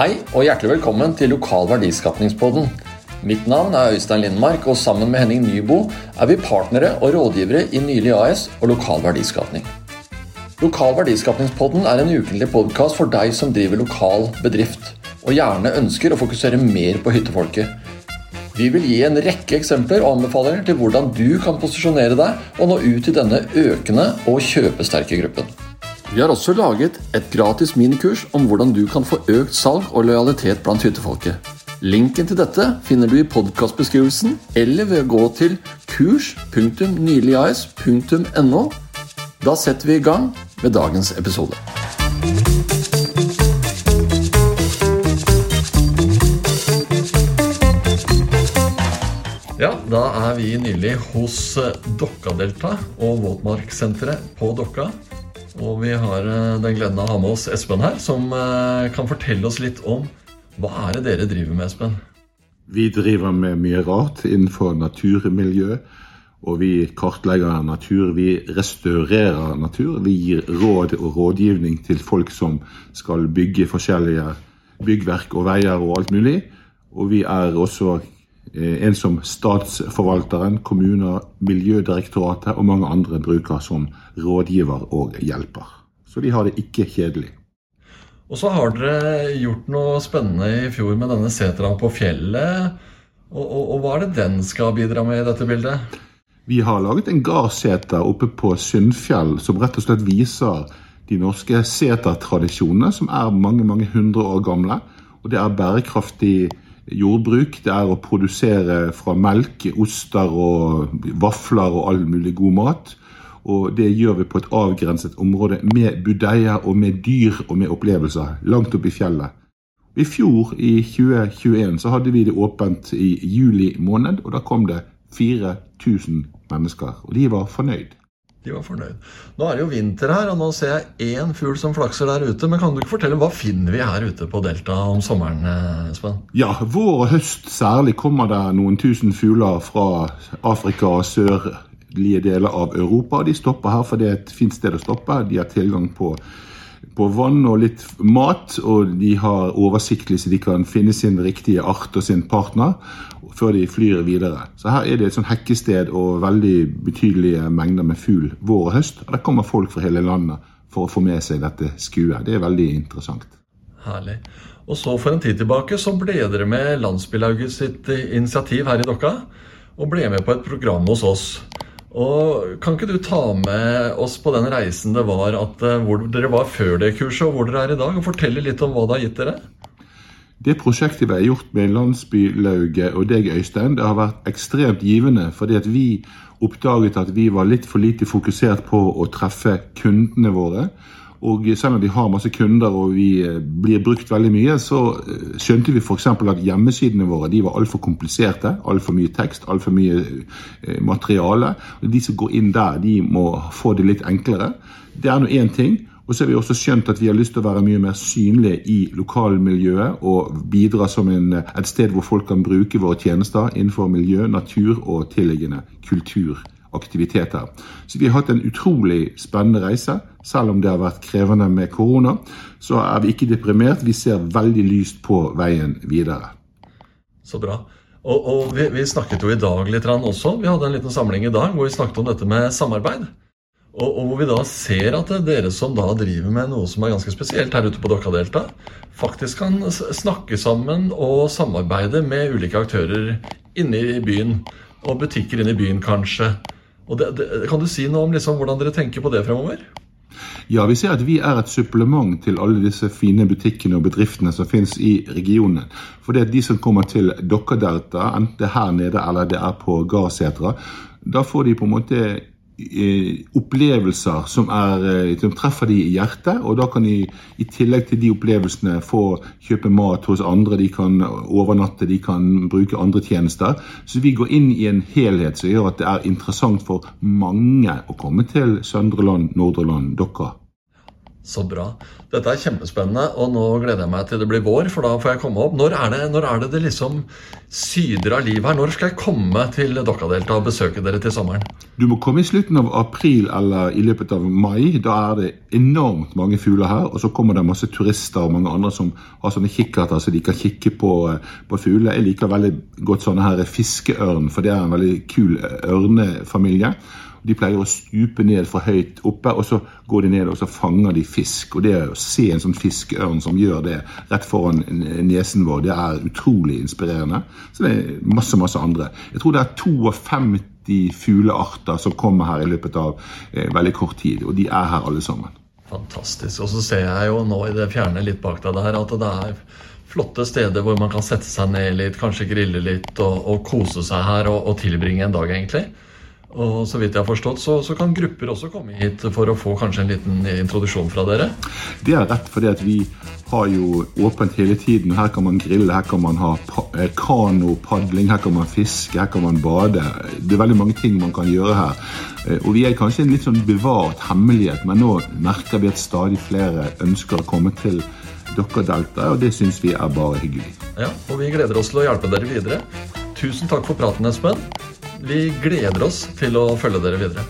Hei og hjertelig velkommen til Lokal verdiskapningspodden. Mitt navn er Øystein Lindmark, og sammen med Henning Nybo er vi partnere og rådgivere i Nylig AS og Lokal verdiskapning. Lokal verdiskapningspodden er en ukentlig podkast for deg som driver lokal bedrift, og gjerne ønsker å fokusere mer på hyttefolket. Vi vil gi en rekke eksempler og anbefalinger til hvordan du kan posisjonere deg og nå ut til denne økende og kjøpesterke gruppen. Vi har også laget et gratis minikurs om hvordan du kan få økt salg og lojalitet blant hyttefolket. Linken til dette finner du i podkastbeskrivelsen eller ved å gå til kurs.nyligas.no. Da setter vi i gang med dagens episode. Ja, da er vi nylig hos Dokkadelta og Våtmarksenteret på Dokka. Og vi har eh, den gleden av å ha med oss Espen her, som eh, kan fortelle oss litt om hva er det dere driver med, Espen? Vi driver med mye rart innenfor naturmiljø. Og vi kartlegger natur. Vi restaurerer natur. Vi gir råd og rådgivning til folk som skal bygge forskjellige byggverk og veier og alt mulig. Og vi er også en som Statsforvalteren, kommuner, Miljødirektoratet og mange andre bruker som rådgiver og hjelper. Så de har det ikke kjedelig. Og så har dere gjort noe spennende i fjor med denne seteren på fjellet. Og, og, og, hva er det den skal bidra med i dette bildet? Vi har laget en gardseter oppe på Syndfjell som rett og slett viser de norske setertradisjonene, som er mange, mange hundre år gamle. Og det er bærekraftig jordbruk. Det er å produsere fra melk, oster og vafler og all mulig god mat. Og det gjør vi på et avgrenset område med budeier og med dyr og med opplevelser langt oppe i fjellet. I fjor, i 2021, så hadde vi det åpent i juli måned, og da kom det 4000 mennesker. Og de var fornøyd. De var fornøyd. Nå er det jo vinter her, og nå ser jeg én fugl som flakser der ute. Men kan du ikke fortelle hva finner vi her ute på Delta om sommeren? Eh, Espen? Ja, vår og høst særlig kommer det noen tusen fugler fra Afrika og sørlige deler av Europa. De stopper her fordi det er et fint sted å stoppe. De har tilgang på på vann og litt mat, og de har oversiktlig så de kan finne sin riktige art og sin partner før de flyr videre. Så her er det et sånn hekkested og veldig betydelige mengder med fugl vår og høst. Og der kommer folk fra hele landet for å få med seg dette skuet. Det er veldig interessant. Herlig. Og så For en tid tilbake så ble dere med Landsbylauget sitt initiativ her i Dokka, og ble med på et program hos oss. Og Kan ikke du ta med oss på den reisen det var at, eh, hvor dere var før det kurset, og hvor dere er i dag, og fortelle litt om hva det har gitt dere? Det prosjektet vi har gjort med Landsbylauget og deg, Øystein, det har vært ekstremt givende. Fordi at vi oppdaget at vi var litt for lite fokusert på å treffe kundene våre. Og selv om vi har masse kunder og vi eh, blir brukt veldig mye, så eh, skjønte vi f.eks. at hjemmesidene våre de var altfor kompliserte. Altfor mye tekst, altfor mye eh, materiale. Og De som går inn der, de må få det litt enklere. Det er nå én ting. Og så har vi også skjønt at vi har lyst til å være mye mer synlige i lokalmiljøet og bidra som en, et sted hvor folk kan bruke våre tjenester innenfor miljø, natur og tilliggende kulturaktiviteter. Så vi har hatt en utrolig spennende reise. Selv om det har vært krevende med korona, så er vi ikke deprimert. Vi ser veldig lyst på veien videre. Så bra. Og, og vi, vi, snakket jo i dag litt også. Vi hadde en liten samling i dag hvor vi snakket om dette med samarbeid. Og, og, hvor vi da ser at dere som da driver med noe som er ganske spesielt her ute på Dokkadelta, faktisk kan snakke sammen og samarbeide med ulike aktører inne i byen. Og butikker inne i byen, kanskje. Og det, det, kan du si noe om liksom hvordan dere tenker på det fremover? Ja, vi ser at vi er et supplement til alle disse fine butikkene og bedriftene som finnes i regionen. For det er de som kommer til Dokkadelta, enten det er her nede eller det er på Gardsetra, da får de på en måte opplevelser som, er, eh, som, treffer de i hjertet. Og da kan de i tillegg til de opplevelsene få kjøpe mat hos andre, de kan overnatte, de kan bruke andre tjenester. Så vi går inn i en helhet som gjør at det er interessant for mange å komme til Søndre Land, Nordre Land, Dokka. Så bra. Dette er kjempespennende, og nå gleder jeg meg til det blir vår, for da får jeg komme opp. Når er det når er det, det liksom syder av liv her? Når skal jeg komme til Dokkadelta og besøke dere til sommeren? Du må komme i slutten av april eller i løpet av mai. Da er det enormt mange fugler her. Og så kommer det masse turister og mange andre som har sånne kikkerter så de kan kikke på, på fugler. Jeg liker veldig godt sånne her fiskeørn, for det er en veldig kul ørnefamilie. De pleier å stupe ned fra høyt oppe, og så går de ned og så fanger de fisk. Og det å se en sånn fiskeørn som gjør det rett foran nesen vår, det er utrolig inspirerende. Så det er masse, masse andre. Jeg tror det er 52 fuglearter som kommer her i løpet av eh, veldig kort tid, og de er her alle sammen. Fantastisk. Og så ser jeg jo nå i det fjerne litt bak deg der at det er flotte steder hvor man kan sette seg ned litt, kanskje grille litt og, og kose seg her og, og tilbringe en dag, egentlig. Og så vidt jeg har forstått, så, så, kan grupper også komme hit for å få kanskje en liten introduksjon fra dere? Det er rett, fordi at vi har jo åpent hele tiden. Her kan man grille, her kan man ha eh, kanopadling, her kan man fiske, her kan man bade. Det er veldig mange ting man kan gjøre her. Eh, og vi er kanskje en litt sånn bevart hemmelighet, men nå merker vi at stadig flere ønsker å komme til Dokkadelta, og det syns vi er bare hyggelig. Ja, og vi gleder oss til å hjelpe dere videre. Tusen takk for praten, Espen. Vi gleder oss til å følge dere videre.